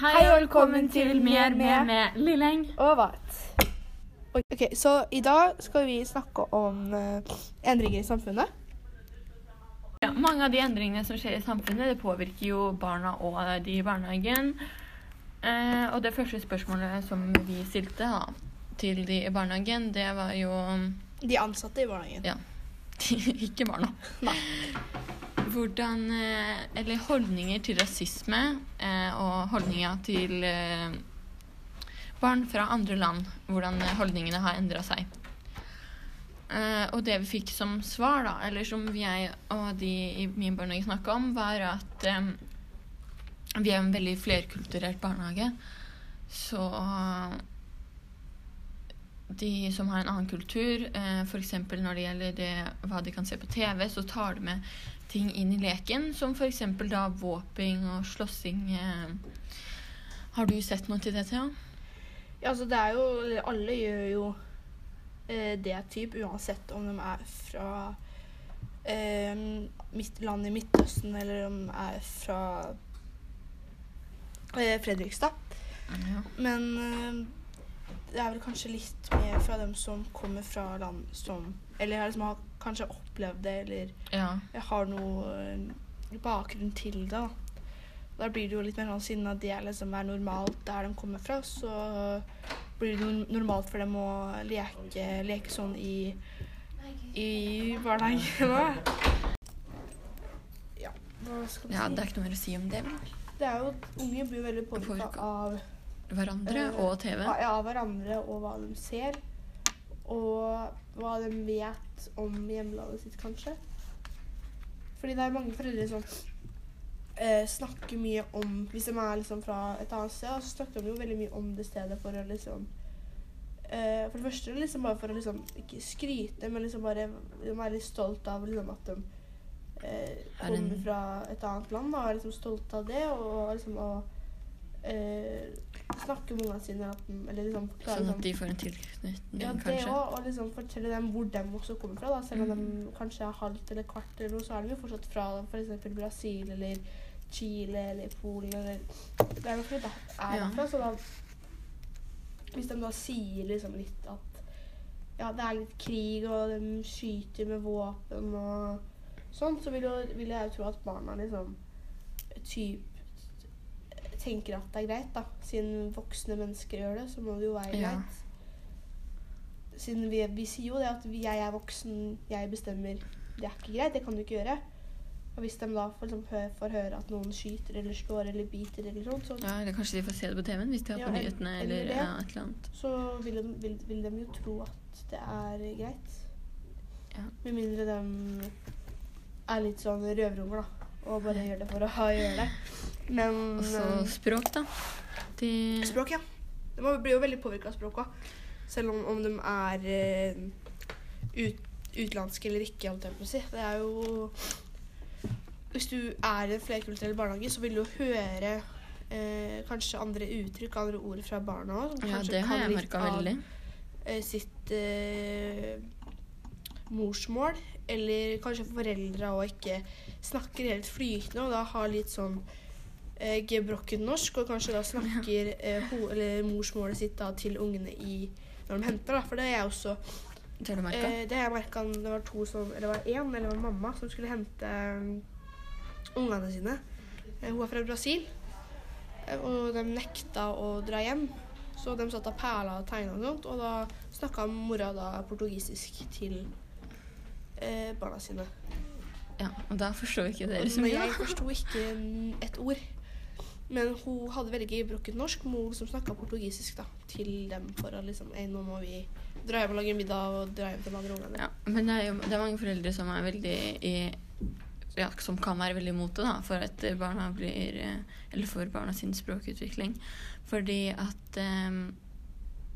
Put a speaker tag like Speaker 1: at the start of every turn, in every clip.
Speaker 1: Hei og velkommen til Mer med med Lilleng.
Speaker 2: Og Vat. Ok, Så i dag skal vi snakke om eh, endringer i samfunnet.
Speaker 1: Ja, mange av de endringene som skjer i samfunnet, det påvirker jo barna og de i barnehagen. Eh, og det første spørsmålet som vi stilte da, til de i barnehagen, det var jo
Speaker 2: De ansatte i barnehagen.
Speaker 1: Ja. Ikke barna.
Speaker 2: Nei.
Speaker 1: Hvordan eh, Eller holdninger til rasisme eh, og holdninger til eh, barn fra andre land. Hvordan holdningene har endra seg. Og det vi fikk som svar, da, eller som jeg og de i min barnehage snakka om, var at vi er en veldig flerkulturert barnehage. Så de som har en annen kultur, eh, f.eks. når det gjelder det, hva de kan se på TV, så tar de med ting inn i leken, som f.eks. da våping og slåssing. Eh. Har du sett noe til det, Thea?
Speaker 2: Ja, altså det er jo Alle gjør jo eh, det typ, uansett om de er fra eh, mitt, land i Midtøsten eller om de er fra eh, Fredrikstad.
Speaker 1: Ja.
Speaker 2: Men eh, det er vel kanskje litt mer fra dem som kommer fra land som Eller liksom har kanskje opplevd det, eller
Speaker 1: ja.
Speaker 2: jeg har noe eh, bakgrunn til det. Da. da blir det jo litt mer sånn siden at det liksom er normalt der de kommer fra, så blir det normalt for dem å leke, leke sånn i, i barnehagen. Ja, hva skal vi
Speaker 1: ja, det er ikke noe mer å si om det.
Speaker 2: Det er jo Unge blir veldig påvirka
Speaker 1: Påvirka.
Speaker 2: av
Speaker 1: Hverandre
Speaker 2: Eh,
Speaker 1: og TV.
Speaker 2: Ja, av hverandre og hva de ser. Og hva de vet om hjemlandet sitt, kanskje. Fordi det er mange foreldre som eh, snakker mye om Hvis de er liksom fra et annet sted, så snakker de jo veldig mye om det stedet for å liksom eh, For det første liksom bare for å liksom ikke skryte, men liksom bare de er litt stolt av liksom at de eh,
Speaker 1: Er
Speaker 2: kommer fra et annet land og er liksom stolt av det. Og liksom å eh, snakke med ungene sine at Eller liksom forklare
Speaker 1: Sånn at de får en tilknytning,
Speaker 2: ja, det
Speaker 1: kanskje.
Speaker 2: òg. Og liksom fortelle dem hvor de også kommer fra. Da. Selv om
Speaker 1: mm.
Speaker 2: de kanskje er halvt eller kvart, eller noe, så er de jo fortsatt fra f.eks. Brasil eller Chile eller Polen eller Det er nok litt de er
Speaker 1: Ja.
Speaker 2: derfra. Så da Hvis de da sier liksom litt at ja, det er litt krig, og de skyter med våpen og sånn, så vil, jo, vil jeg jo tro at barna liksom typ tenker at det er greit, da. Siden voksne mennesker gjør det, så må det jo være
Speaker 1: Ja.
Speaker 2: greit. Siden vi, vi sier jo det at jeg er voksen, jeg bestemmer. Det er ikke greit, det kan du ikke gjøre. Og hvis de da får, liksom, får høre at noen skyter eller slår eller biter eller noe så,
Speaker 1: Ja, eller kanskje de får se det på TV-en hvis de har
Speaker 2: Ja,
Speaker 1: på nyhetene
Speaker 2: eller
Speaker 1: eller
Speaker 2: det.
Speaker 1: ja, et eller annet.
Speaker 2: så vil, de, vil, vil de jo tro at det er greit.
Speaker 1: Ja.
Speaker 2: Med mindre de er litt sånn røverunger, da. Og bare gjør det for å ha gjøre det. Men
Speaker 1: Og så
Speaker 2: eh,
Speaker 1: språk, da. De
Speaker 2: Språk, ja. De blir jo veldig påvirka av språk òg. Selv om, om de er eh, ut, utenlandske eller ikke, holdt jeg på å si. Det er jo Hvis du er i en flerkulturell barnehage, så vil du høre eh, kanskje andre uttrykk, andre ord fra barna òg.
Speaker 1: Ja, det har jeg merka veldig.
Speaker 2: eh, sitt eh, morsmål. Eller kanskje foreldra og ikke snakker helt flytende og da har litt sånn eh, gebrokken norsk, og kanskje da snakker eh, morsmålet sitt da til ungene i når de henter. da, For det er jeg også
Speaker 1: Det har du merka?
Speaker 2: eh, Det har jeg merka det var to som Eller var én, eller var mamma, som skulle hente um, ungene sine. Eh, hun er fra Brasil, eh, og de nekta å dra hjem. Så de satt og perla og tegna og sånt, og da snakka mora da portugisisk til eh, barna sine.
Speaker 1: ja, og da forsto ikke dere så mye.
Speaker 2: jeg forsto ikke et ord. Men hun hadde veldig brukket norsk, mor som snakka portugisisk da, til dem for å liksom «Ei, Nå må vi dra hjem og lage middag og dra hjem til de andre ungene.
Speaker 1: Ja, men det er jo det er mange foreldre som er veldig i ja, som kan være veldig imot det da, for at barna blir eh, Eller for barna sin språkutvikling. Fordi at eh,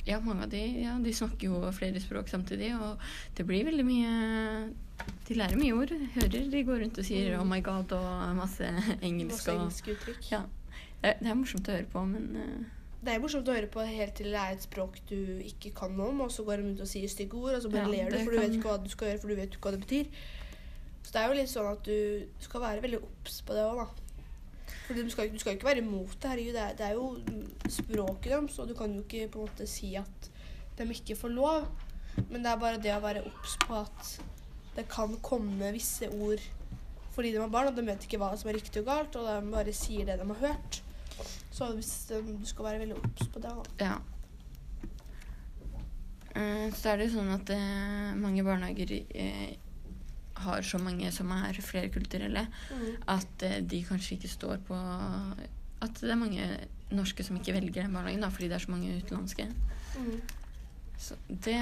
Speaker 1: Ja, mange av de, ja, de snakker jo flere språk samtidig, og det blir veldig mye De lærer mye ord. Hører de går rundt og sier
Speaker 2: Mm.
Speaker 1: 'oh my god' og masse engelsk.
Speaker 2: Masse engelske uttrykk.
Speaker 1: ja, det, det er morsomt å høre på, men uh,
Speaker 2: Det er morsomt å høre på helt til det er et språk du ikke kan noe om, og så går de rundt og sier stygge ord, og så bare
Speaker 1: Ja,
Speaker 2: ler du, for du vet ikke hva du skal gjøre, for du vet ikke hva det betyr. Så det er jo litt sånn at du skal være veldig obs på det òg, da. For du skal, du skal jo ikke være imot det. Herregud, det er, det er jo språket deres, og du kan jo ikke på en måte si at de ikke får lov. Men det er bare det å være obs på at det kan komme visse ord fordi de har barn, og de vet ikke hva som er riktig og galt, og de bare sier det de har hørt. Så hvis de, du skal være veldig obs på det. da.
Speaker 1: Ja. Eh, Så er det jo sånn at eh, mange barnehager eh, har så mange som er flerkulturelle, at eh, de kanskje ikke står på At det er mange norske som ikke velger den barnehagen da, fordi det er så mange utenlandske.
Speaker 2: Mm.
Speaker 1: Så det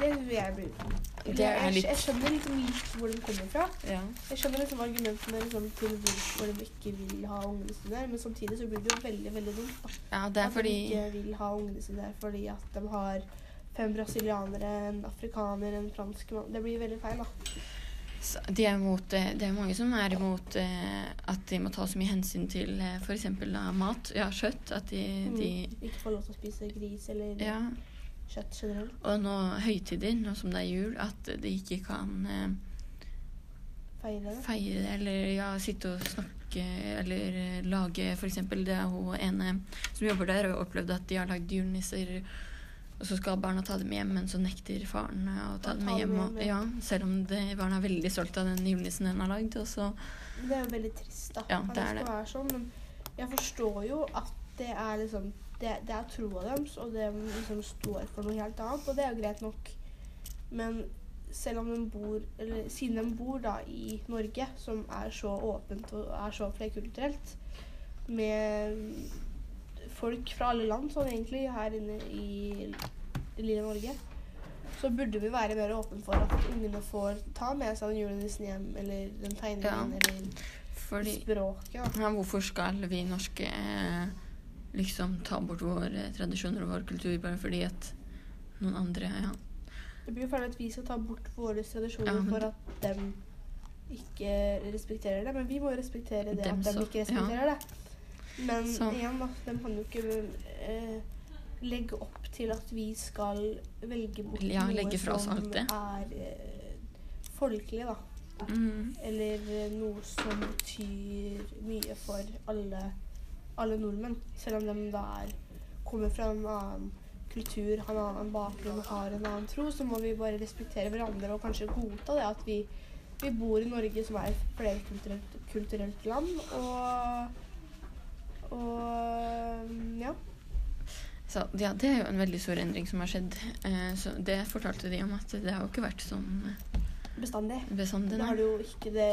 Speaker 2: det vil jeg bli
Speaker 1: er
Speaker 2: jeg, jeg skjønner liksom litt hvor de kommer fra.
Speaker 1: Ja.
Speaker 2: Jeg skjønner liksom argumentene liksom, til hvorfor de ikke vil ha ungene sine der, men samtidig så blir det jo veldig veldig dumt. da.
Speaker 1: ja, det er
Speaker 2: at
Speaker 1: fordi
Speaker 2: de ikke vil ha ungene sine der fordi at de har fem brasilianere, en afrikaner, en fransk mann. Det blir veldig feil, da.
Speaker 1: De er imot, eh, Det er mange som er imot eh, at de må ta så mye hensyn til eh, f.eks. mat. Ja, kjøtt. At de, de
Speaker 2: Mm. Ikke får lov til å spise gris eller
Speaker 1: Ja.
Speaker 2: kjøtt generelt.
Speaker 1: Og nå høytider, nå som det er jul, at de ikke kan eh,
Speaker 2: Feire
Speaker 1: feire eller ja, sitte og snakke, eller eh, lage f.eks. Det er hun ene som jobber der, og opplevd at de har lagd julenisser, og så skal barna ta dem hjem, men så nekter faren eh, å ta dem
Speaker 2: med
Speaker 1: hjem. Og,
Speaker 2: ja.
Speaker 1: selv om det, barna er veldig stolt av den julenissen den har lagd.
Speaker 2: Det er jo veldig trist, da.
Speaker 1: Ja, det er
Speaker 2: skal være sånn, men jeg forstår jo at det er liksom Det, det er troa deres, og det liksom står for noe helt annet, og det er jo greit nok. Men selv om de bor Eller siden de bor da i Norge, som er så åpent og er så flerkulturelt, med folk fra alle land sånn egentlig her inne i, i lille Norge, så burde vi være mer åpne for at ungene får ta med seg den julenissen hjem, eller den tegningen,
Speaker 1: Ja.
Speaker 2: eller
Speaker 1: fordi
Speaker 2: språket. Ja.
Speaker 1: ja, Hvorfor skal vi norske eh, liksom ta bort våre tradisjoner og vår kultur bare fordi at noen andre ja.
Speaker 2: Det blir jo feil at vi skal ta bort våre tradisjoner
Speaker 1: Ja,
Speaker 2: for at dem ikke respekterer det, men vi må jo respektere det
Speaker 1: Dem
Speaker 2: at de ikke respekterer det. Men
Speaker 1: Så-
Speaker 2: igjen, da, de kan jo ikke eh, legge opp til at vi skal velge bort
Speaker 1: Ja,
Speaker 2: noe som er eh, folkelig, da.
Speaker 1: Mm.
Speaker 2: Eller eh, noe som betyr mye for alle, alle nordmenn. Selv om de da er, kommer fra en annen kultur, har en annen bakgrunn og har en annen tro, så må vi bare respektere hverandre og kanskje godta det at vi, vi bor i Norge, som er et flerkulturelt land. Og, og ja.
Speaker 1: Så ja, det er jo en veldig stor endring som har skjedd. Eh, så det fortalte de om at det har jo ikke vært sånn eh,
Speaker 2: Bestandig.
Speaker 1: bestandig.
Speaker 2: Det
Speaker 1: nei.
Speaker 2: har det jo ikke. Det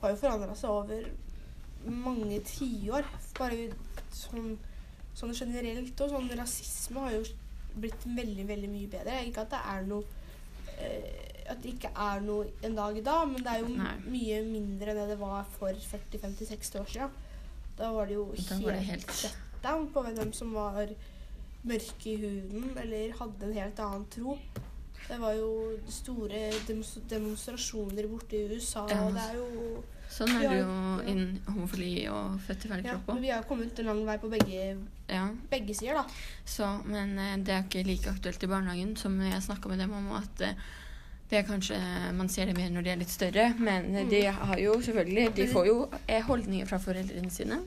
Speaker 2: har jo forandra seg over mange tiår. Bare sånn, sånn generelt og sånn rasisme har jo blitt veldig, veldig mye bedre. Ikke at det er noe eh, At det ikke er noe en dag i dag, men det er jo
Speaker 1: Nei.
Speaker 2: mye mindre enn det det var for 40-50-60 år siden. Da var det jo helt
Speaker 1: helt-
Speaker 2: shutdown på hvem som var mørke i huden eller hadde en helt annen tro. Det var jo store demonstrasjoner borte i USA,
Speaker 1: Ja.
Speaker 2: og det er jo
Speaker 1: Sånn er det jo innen homofili og født i feil
Speaker 2: ja,
Speaker 1: kropp òg.
Speaker 2: vi har kommet en lang vei på begge,
Speaker 1: Ja.
Speaker 2: begge sider, da.
Speaker 1: Så, men eh, det er ikke like aktuelt i barnehagen som jeg snakka med dem om. at eh, det er kanskje, Man ser det mer når de er litt større, men eh, de har jo selvfølgelig De får jo holdninger fra foreldrene sine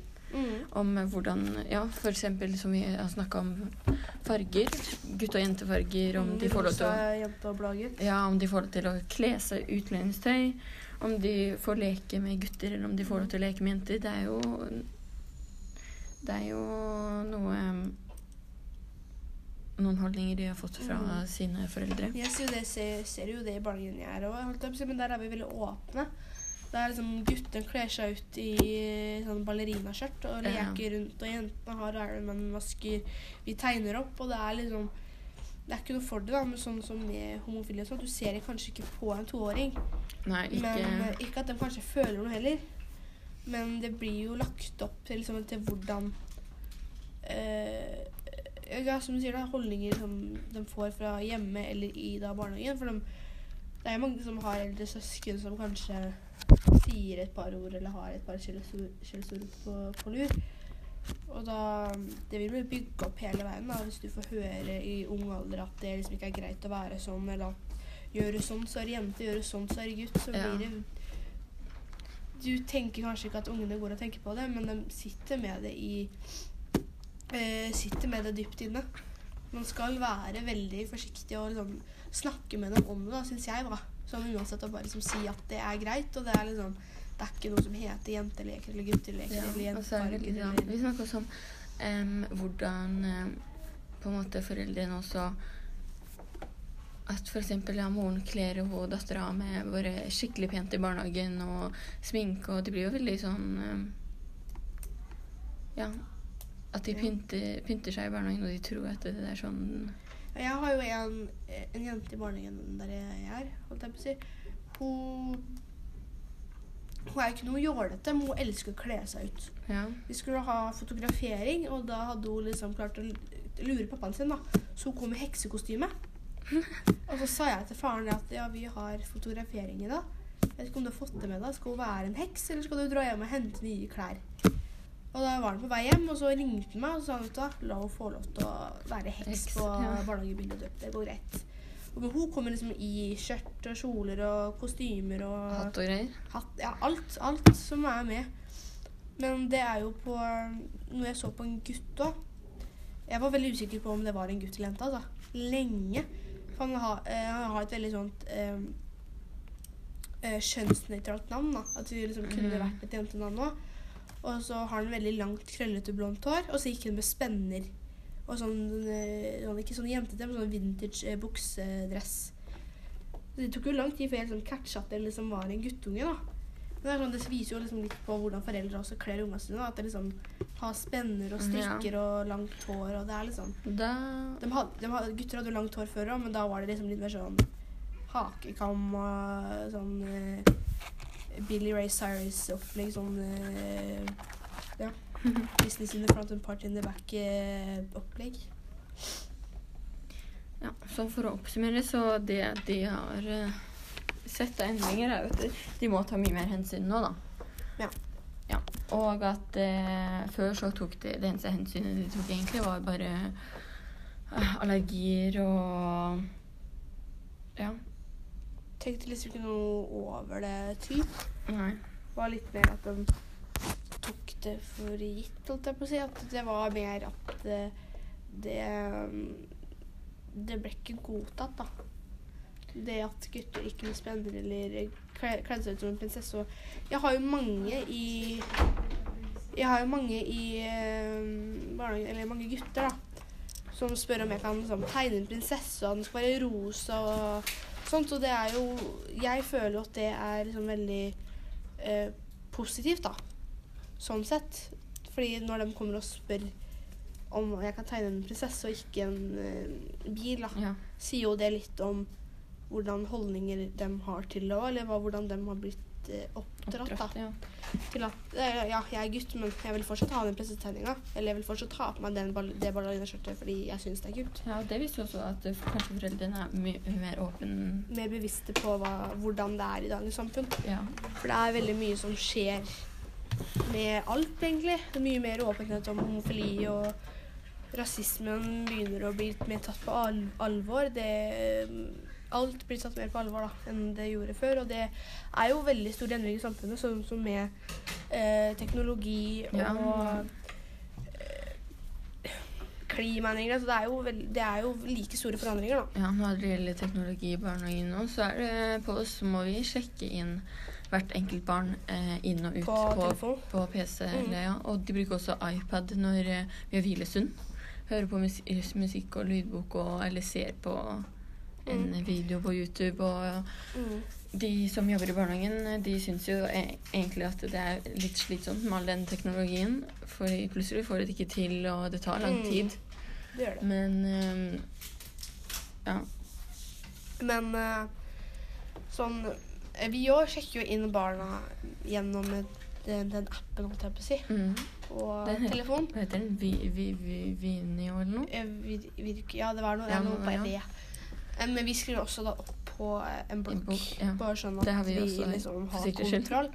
Speaker 1: om eh, hvordan Ja, f.eks. som vi har snakka om farger. Gutte- og jentefarger. Om de får lov til å. Ja, om de får lov til å kle seg utlendingstøy. Om de får leke med gutter, eller om de får lov til å leke med jenter. Det er jo Det er jo noe Noen holdninger de har fått fra
Speaker 2: mm.
Speaker 1: sine foreldre.
Speaker 2: Jeg ser jo det, ser, ser jo det i barnehagen jeg er òg, men der er vi veldig åpne. Det er liksom Guttene kler seg ut i sånn ballerinaskjørt og leker rundt, og jentene har Ironman-masker. Vi tegner opp, og det er liksom Det er ikke noe for det, da, men sånn som med homofile sånn, du ser det kanskje ikke på en toåring.
Speaker 1: Nei, ikke
Speaker 2: Men eh, ikke at de kanskje føler noe heller. Men det blir jo lagt opp til, liksom, til hvordan øh, Ja, som du sier, da, holdninger som de får fra hjemme eller i da barnehagen. For de, det er mange som har eldre søsken som kanskje sier et par ord eller har et par skjellsord på, på lur. Og da Det vil bli bygd opp hele veien da, hvis du får høre i ung alder at det liksom ikke er greit å være sånn, eller at gjøre sånn, så er det jente, gjøre sånn, så er det gutt. Så blir det Du tenker kanskje ikke at ungene går og tenker på det, men de sitter med det i eh, Sitter med det dypt inne. Man skal være veldig forsiktig og liksom snakke med dem om det, syns jeg. da. Sånn uansett å bare liksom si at det er greit, og det er liksom Det er ikke noe som heter jenteleker eller gutteleker
Speaker 1: Ja,
Speaker 2: eller
Speaker 1: er
Speaker 2: jentefarger
Speaker 1: litt, ja. Vi snakker også om um, hvordan um, på en måte foreldrene også At f.eks. Ja, moren kler jo dattera med bare skikkelig pent i barnehagen og sminke, og det blir jo veldig sånn Ja. At de pynter, pynter seg i barnehagen, og de tror at det er sånn
Speaker 2: Jeg har jo en, en jente i barnehagen der jeg er, holdt jeg på å si. Hun, hun er ikke noe jålete, men hun elsker å kle seg ut.
Speaker 1: Ja.
Speaker 2: Vi skulle ha fotografering, og da hadde hun liksom klart å lure pappaen sin, da. Så hun kom med heksekostyme. Og så sa jeg til faren at ja, vi har fotografering i dag. Jeg vet ikke om du har fått det med deg. Skal hun være en heks, eller skal du dra hjem og hente nye klær? Og da var han på vei hjem, og så ringte han meg og sa at la hun få lov til å være heks
Speaker 1: Heks,
Speaker 2: på
Speaker 1: ja.
Speaker 2: barnehagebildet. Det går greit. Og hun kommer liksom i skjørt og kjoler og kostymer og
Speaker 1: Hatt og greier.
Speaker 2: hatt, ja, alt, alt som er med. Men det er jo på Når jeg så på en gutt òg Jeg var veldig usikker på om det var en gutt eller jente. Altså. Lenge. For han har, eh, han har et veldig sånt eh, eh, kjønnsnøytralt navn. da At det liksom kunne
Speaker 1: Mm.
Speaker 2: vært et jentenavn òg. Og så har han veldig langt, krøllete blondt hår, og så gikk hun med spenner. Og sånn, sånn ikke sånn jentete, men sånn vintage eh, buksedress. Så Det tok jo lang tid før jeg liksom catcha at det liksom var en guttunge. da. Men det, sånn, det viser jo liksom litt på hvordan foreldre også kler ungene sine. At de liksom har spenner og strikker og langt hår. og det er liksom...
Speaker 1: Da
Speaker 2: De hadde, de hadde, gutter hadde jo langt hår før òg, men da var det liksom litt mer sånn hakekam og sånn eh, Billy Ray Cyrus-opplegg. Sånn eh, ja. Business in the front and party in the back-opplegg.
Speaker 1: Ja, så for å oppsummere, så det de har uh, sett av endringer, er at de må ta mye mer hensyn nå, da.
Speaker 2: Ja.
Speaker 1: Ja, Og at eh, før så tok de Det eneste hensynet de tok, egentlig, var bare eh, allergier og Ja.
Speaker 2: Tenkte liksom ikke noe over det typ.
Speaker 1: Nei.
Speaker 2: Det var litt mer at de tok det for gitt, holdt jeg på å si. At det var mer at det Det, det ble ikke godtatt, da. Det at gutter ikke med spenner eller kle- kledde seg ut som en prinsesse. Og jeg har jo mange i Jeg har jo mange i eh, barnehagen, eller mange gutter, da, som spør om jeg kan liksom, tegne en prinsesse, og den skal være rosa og sånt. Og det er jo Jeg føler at det er liksom veldig eh, positivt, da. Sånn sett. Fordi når de kommer og spør om jeg kan tegne en prinsesse og ikke en eh, bil, da,
Speaker 1: Ja.
Speaker 2: sier jo det litt om hvordan holdninger de har til det eller hva, hvordan de har blitt oppdratt. da.
Speaker 1: Ja.
Speaker 2: Til at eh, ja, jeg er gutt, men jeg vil fortsatt ha den prinsessetegninga. Eller jeg vil fortsatt ha på meg den det ballerinaskjørtet fordi jeg syns det er kult.
Speaker 1: ja, og det viser også at eh, kanskje foreldrene er mye mer åpen
Speaker 2: Mer bevisste på hva, hvordan det er i dagens samfunn.
Speaker 1: Ja.
Speaker 2: For det er veldig mye som skjer med alt, egentlig. Mye mer åpenhet om homofili, og rasismen begynner å bli litt mer tatt på al alvor. Det, alt blir tatt mer på alvor da, enn det gjorde før. Og det er jo veldig store endringer i samfunnet, sånn som med eh, teknologi og
Speaker 1: Ja.
Speaker 2: eh, klimaendringer. Så det er, jo veld, det er jo like store forandringer, da.
Speaker 1: Ja, når det gjelder teknologi i barnehagen nå, så er det på oss må vi sjekke inn hvert enkelt barn eh, inn og ut
Speaker 2: På på,
Speaker 1: på PC.
Speaker 2: Mm.
Speaker 1: Eller, ja. Og de bruker også iPad når eh, vi har hvilestund. Hører på musikk, musikk og lydbok og, eller ser på en
Speaker 2: Mm.
Speaker 1: video på YouTube. Og
Speaker 2: Mm.
Speaker 1: de som jobber i barnehagen, de syns jo e egentlig at det er litt slitsomt med all den teknologien. For plutselig får de det ikke til, og det tar lang
Speaker 2: Mm.
Speaker 1: tid.
Speaker 2: Det gjør det.
Speaker 1: Men eh, ja.
Speaker 2: Men eh, sånn eh, Vi òg sjekker jo inn barna gjennom et- den, den appen, holdt jeg på å si,
Speaker 1: Mm. Og heter-
Speaker 2: telefon.
Speaker 1: Hva heter den? Vi, vi, vi, Vinio eller noe?
Speaker 2: Vi, vi, ja, det var noe,
Speaker 1: Ja,
Speaker 2: noe på
Speaker 1: ja.
Speaker 2: det. Eh, Men vi skriver også da opp på eh, en blokk,
Speaker 1: bok, ja.
Speaker 2: bare sånn at
Speaker 1: vi
Speaker 2: vi, liksom har kontroll.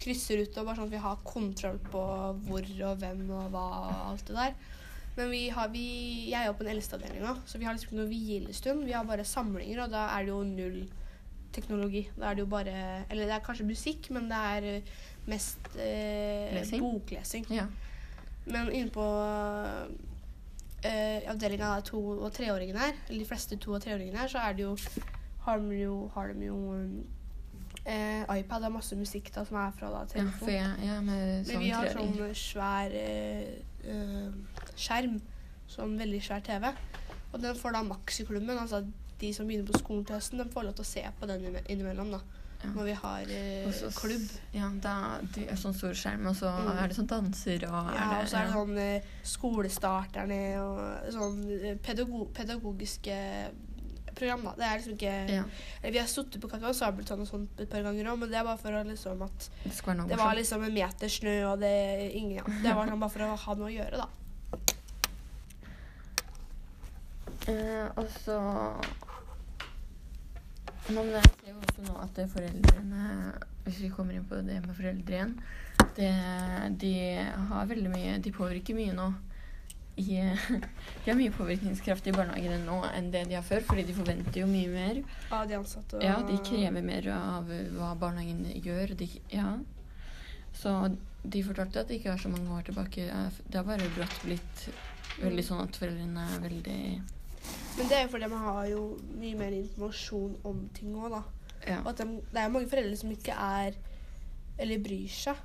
Speaker 2: Krysser ut og bare sånn at vi har kontroll på hvor og hvem og hva og alt det der. Men vi har, vi, jeg er jo på den eldste avdelinga, så vi har liksom ikke noe hvilestund. Vi har bare samlinger, og da er det jo null teknologi. Da er det jo bare Eller det er kanskje musikk, men det er eh, mest eh, boklesing.
Speaker 1: Ja.
Speaker 2: Men inne på eh, avdelinga av to- og treåringene her, eller de fleste to- og treåringene her, så er det jo har de jo, har de jo eh, iPad og masse musikk da, som er fra da,
Speaker 1: ja,
Speaker 2: telefon.
Speaker 1: for jeg, ja, med
Speaker 2: Men
Speaker 1: sånn
Speaker 2: vi har
Speaker 1: treåring.
Speaker 2: sånn svær eh, eh, skjerm. Sånn veldig svær TV. Og den får da maks i klubben. Altså de som begynner på skolen til høsten, de får lov til å se på den innime- innimellom. da.
Speaker 1: Ja.
Speaker 2: Når vi har eh,
Speaker 1: så-
Speaker 2: klubb.
Speaker 1: Ja, da, det er sånn stor skjerm, og så
Speaker 2: Mm.
Speaker 1: er det sånn danser og
Speaker 2: Ja, og så er det
Speaker 1: ja.
Speaker 2: sånn eh, skolestarterne og sånn eh, pedago pedagogiske program, da. Det er liksom ikke
Speaker 1: ja,
Speaker 2: eller Vi har sittet på Kaptein Sabeltann og sånt et par ganger òg, men det er bare for å liksom at
Speaker 1: det skal være noe
Speaker 2: Det var liksom en meter snø, og det ingen ja. Det var sånn bare for å ha noe å gjøre, da.
Speaker 1: Eh, og så men jeg ser jo også nå at foreldrene Hvis vi kommer inn på det med foreldre igjen det, De har veldig mye De påvirker mye nå. I, de har mye påvirkningskraft i barnehagene nå enn det de har før, fordi de forventer jo mye mer.
Speaker 2: Av de ansatte. Og,
Speaker 1: Ja, de krever mer av hva barnehagen gjør. De, ja. Så de fortalte at det ikke er så mange år tilbake. Det har bare brått blitt veldig sånn at foreldrene er veldig
Speaker 2: Men det er jo fordi man har jo mye mer informasjon om ting òg, da.
Speaker 1: Ja.
Speaker 2: Og at de, det er mange foreldre som ikke er Eller bryr seg.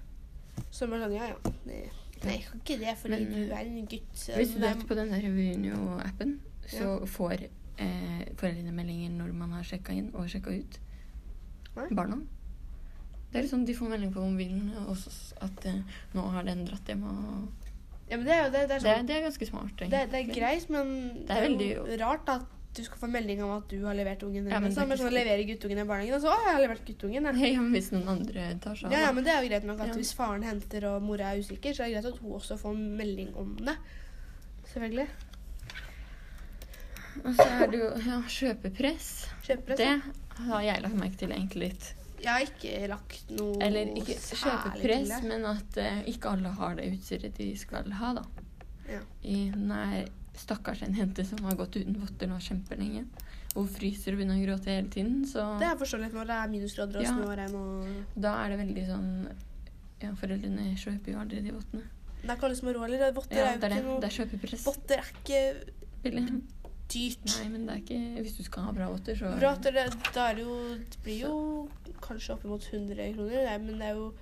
Speaker 2: Som er sånn Ja, ja. Nei, nei jeg kan ikke det fordi
Speaker 1: Men,
Speaker 2: du er en gutt.
Speaker 1: Hvis du vet på den der Reunio-appen, så får eh, foreldrene meldinger når man har sjekka inn og sjekka ut
Speaker 2: Nei.
Speaker 1: barna. Det er liksom De får melding på mobilen og at eh, nå har den dratt hjem. og
Speaker 2: Ja, men det er jo det. Det er, sånn,
Speaker 1: det er ganske smart.
Speaker 2: det, det er greit, men det er,
Speaker 1: er
Speaker 2: jo rart at du skal få melding om at du har levert ungen.
Speaker 1: Ja, men så, er
Speaker 2: men sånn,
Speaker 1: så-
Speaker 2: leverer guttungen i barnehagen, og så 'Å, jeg har levert guttungen'. jeg».
Speaker 1: Ja, men hvis noen andre tar seg av
Speaker 2: Ja, ja, men det er jo greit nok at
Speaker 1: Ja.
Speaker 2: hvis faren henter og mora er usikker, så er det greit at hun også får melding om det. Selvfølgelig.
Speaker 1: Og så er det jo ja, kjøpepress.
Speaker 2: Kjøpepress.
Speaker 1: Det har jeg lagt merke til egentlig litt.
Speaker 2: Jeg har ikke lagt noe
Speaker 1: Eller ikke kjøpe
Speaker 2: det.
Speaker 1: men at uh, ikke alle har det utstyret de skal ha, da.
Speaker 2: Ja.
Speaker 1: I, nei, stakkars en jente som har gått uten votter nå kjempelenge. Hun fryser og begynner å gråte hele tiden, så
Speaker 2: Det er forståelig når det er minusgrader og
Speaker 1: Ja.
Speaker 2: snø og
Speaker 1: da er det veldig sånn Ja, foreldrene kjøper jo aldri de vottene.
Speaker 2: Det er ikke alle som har råd, eller? Votter
Speaker 1: Ja,
Speaker 2: er jo ikke noe
Speaker 1: er.
Speaker 2: Votter er ikke
Speaker 1: Billig.
Speaker 2: Dyrt.
Speaker 1: Nei, men det er ikke Hvis du skal ha bra votter, så
Speaker 2: Bra at det, det jo Det blir jo kanskje oppimot 100 kroner, det er- men det er jo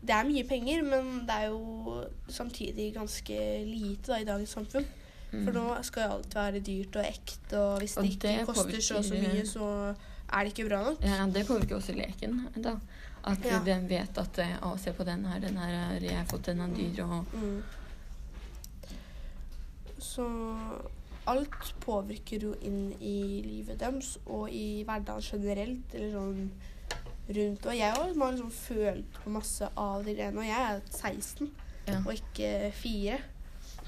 Speaker 2: det er mye penger, men det er jo samtidig ganske lite da, i dagens samfunn.
Speaker 1: Mm.
Speaker 2: For nå skal jo alt være dyrt og ekte, og hvis
Speaker 1: Og
Speaker 2: det ikke
Speaker 1: det
Speaker 2: koster så og så mye, så er det ikke bra nok.
Speaker 1: Ja, det påvirker også leken, da. At
Speaker 2: Ja.
Speaker 1: den vet at eh, Å, se på den her, den her har jeg fått, den er dyr, og
Speaker 2: Mm. Så alt påvirker jo inn i livet deres og i hverdagen generelt, eller sånn rundt. Og jeg har liksom følt på masse av de greiene, og jeg er 16
Speaker 1: Ja.
Speaker 2: og ikke 4.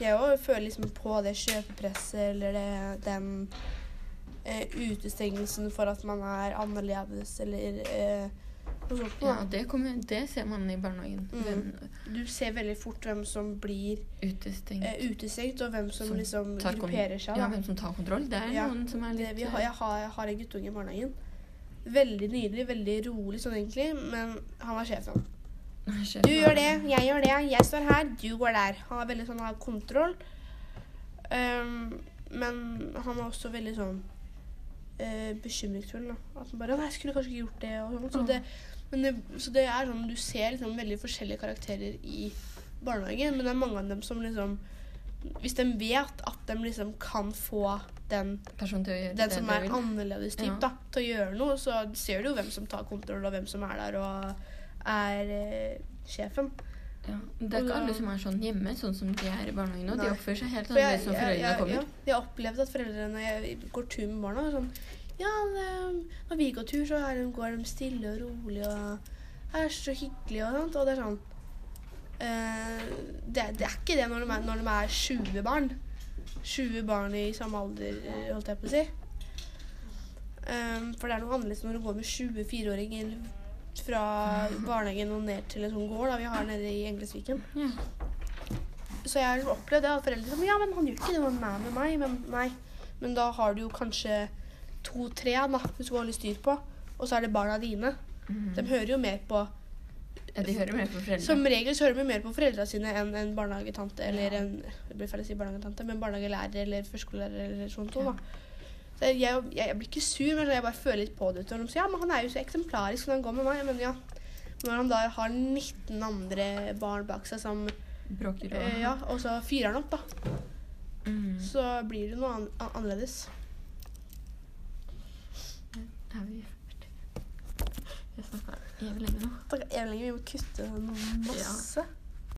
Speaker 2: Jeg òg føler liksom på det kjøpepresset eller det, den eh, utestengelsen for at man er annerledes eller eh, sånt.
Speaker 1: Ja, det, kommer, det ser man i barnehagen.
Speaker 2: Mm.
Speaker 1: Hvem
Speaker 2: Du ser veldig fort hvem som blir
Speaker 1: utestengt.
Speaker 2: eh, utestengt, og hvem som,
Speaker 1: Som
Speaker 2: liksom grupperer seg.
Speaker 1: Ja, hvem som tar kontroll. Det er
Speaker 2: Ja,
Speaker 1: noen som er litt
Speaker 2: det, vi har, jeg, har, jeg har en guttunge i barnehagen. Veldig nydelig, veldig rolig sånn egentlig, men han var sjefen.
Speaker 1: sjef-
Speaker 2: Du gjør det, jeg gjør det, jeg står her, du går der. Han har veldig sånn, har kontroll. Um, men han er også veldig sånn uh, bekymringsfull. Da. At han bare 'Nei, jeg skulle kanskje ikke gjort det.' Og sånn. så, det det, så det er sånn, du ser liksom veldig forskjellige karakterer i barnehagen, men det er mange av dem som liksom Hvis de vet at de liksom kan få den den
Speaker 1: det
Speaker 2: som er annerledes typ,
Speaker 1: Ja.
Speaker 2: da, til å gjøre noe, så ser du jo hvem som tar kontroll, og hvem som er der og er eh, sjefen.
Speaker 1: Ja. Det er ikke alle som er sånn hjemme, sånn som de er i barnehagen nå. De oppfører seg helt annerledes når foreldrene kommer.
Speaker 2: ja, jeg har opplevd at foreldrene går tur med barna, sånn Ja, når vi går tur, så de, går de stille og rolig og er så hyggelig og sånt. Og det er sånn uh, det, det er ikke det når de er, når de er 20 barn. 20 barn i samme alder, eh, holdt jeg på å si. Um, for det er noe annerledes når du går med 24-åringer fra barnehagen og ned til en sånn gård da vi har nede i Englesviken.
Speaker 1: Ja.
Speaker 2: Så jeg har liksom opplevd det at foreldre sier Ja, men han gjør ikke det med meg, med meg. Men nei. Men da har du jo kanskje to-tre hvis du har litt styr på. og så er det barna dine.
Speaker 1: Mm.
Speaker 2: De hører jo mer på
Speaker 1: ja, de hører mer på foreldre.
Speaker 2: Som regel så hører de mer på foreldrene sine enn en barnehagetante eller
Speaker 1: Ja.
Speaker 2: en det blir feil å si barnehagetante, men barnehagelærer eller førskolelærer eller sånt.
Speaker 1: Ja.
Speaker 2: Så jeg, jeg, jeg blir ikke sur, men jeg bare føler litt på det. Og de sier ja, men han er jo så eksemplarisk når han går med meg. Men ja, når han da har 19 andre barn bak seg som
Speaker 1: Bråker og
Speaker 2: øh, Ja, og så fyrer han opp, da.
Speaker 1: Mm.
Speaker 2: Så blir det noe an an annerledes.
Speaker 1: Er vi ferdig? Jeg snakka jævlig lenge nå.
Speaker 2: Takk, lenge, vi må kutte masse. masse.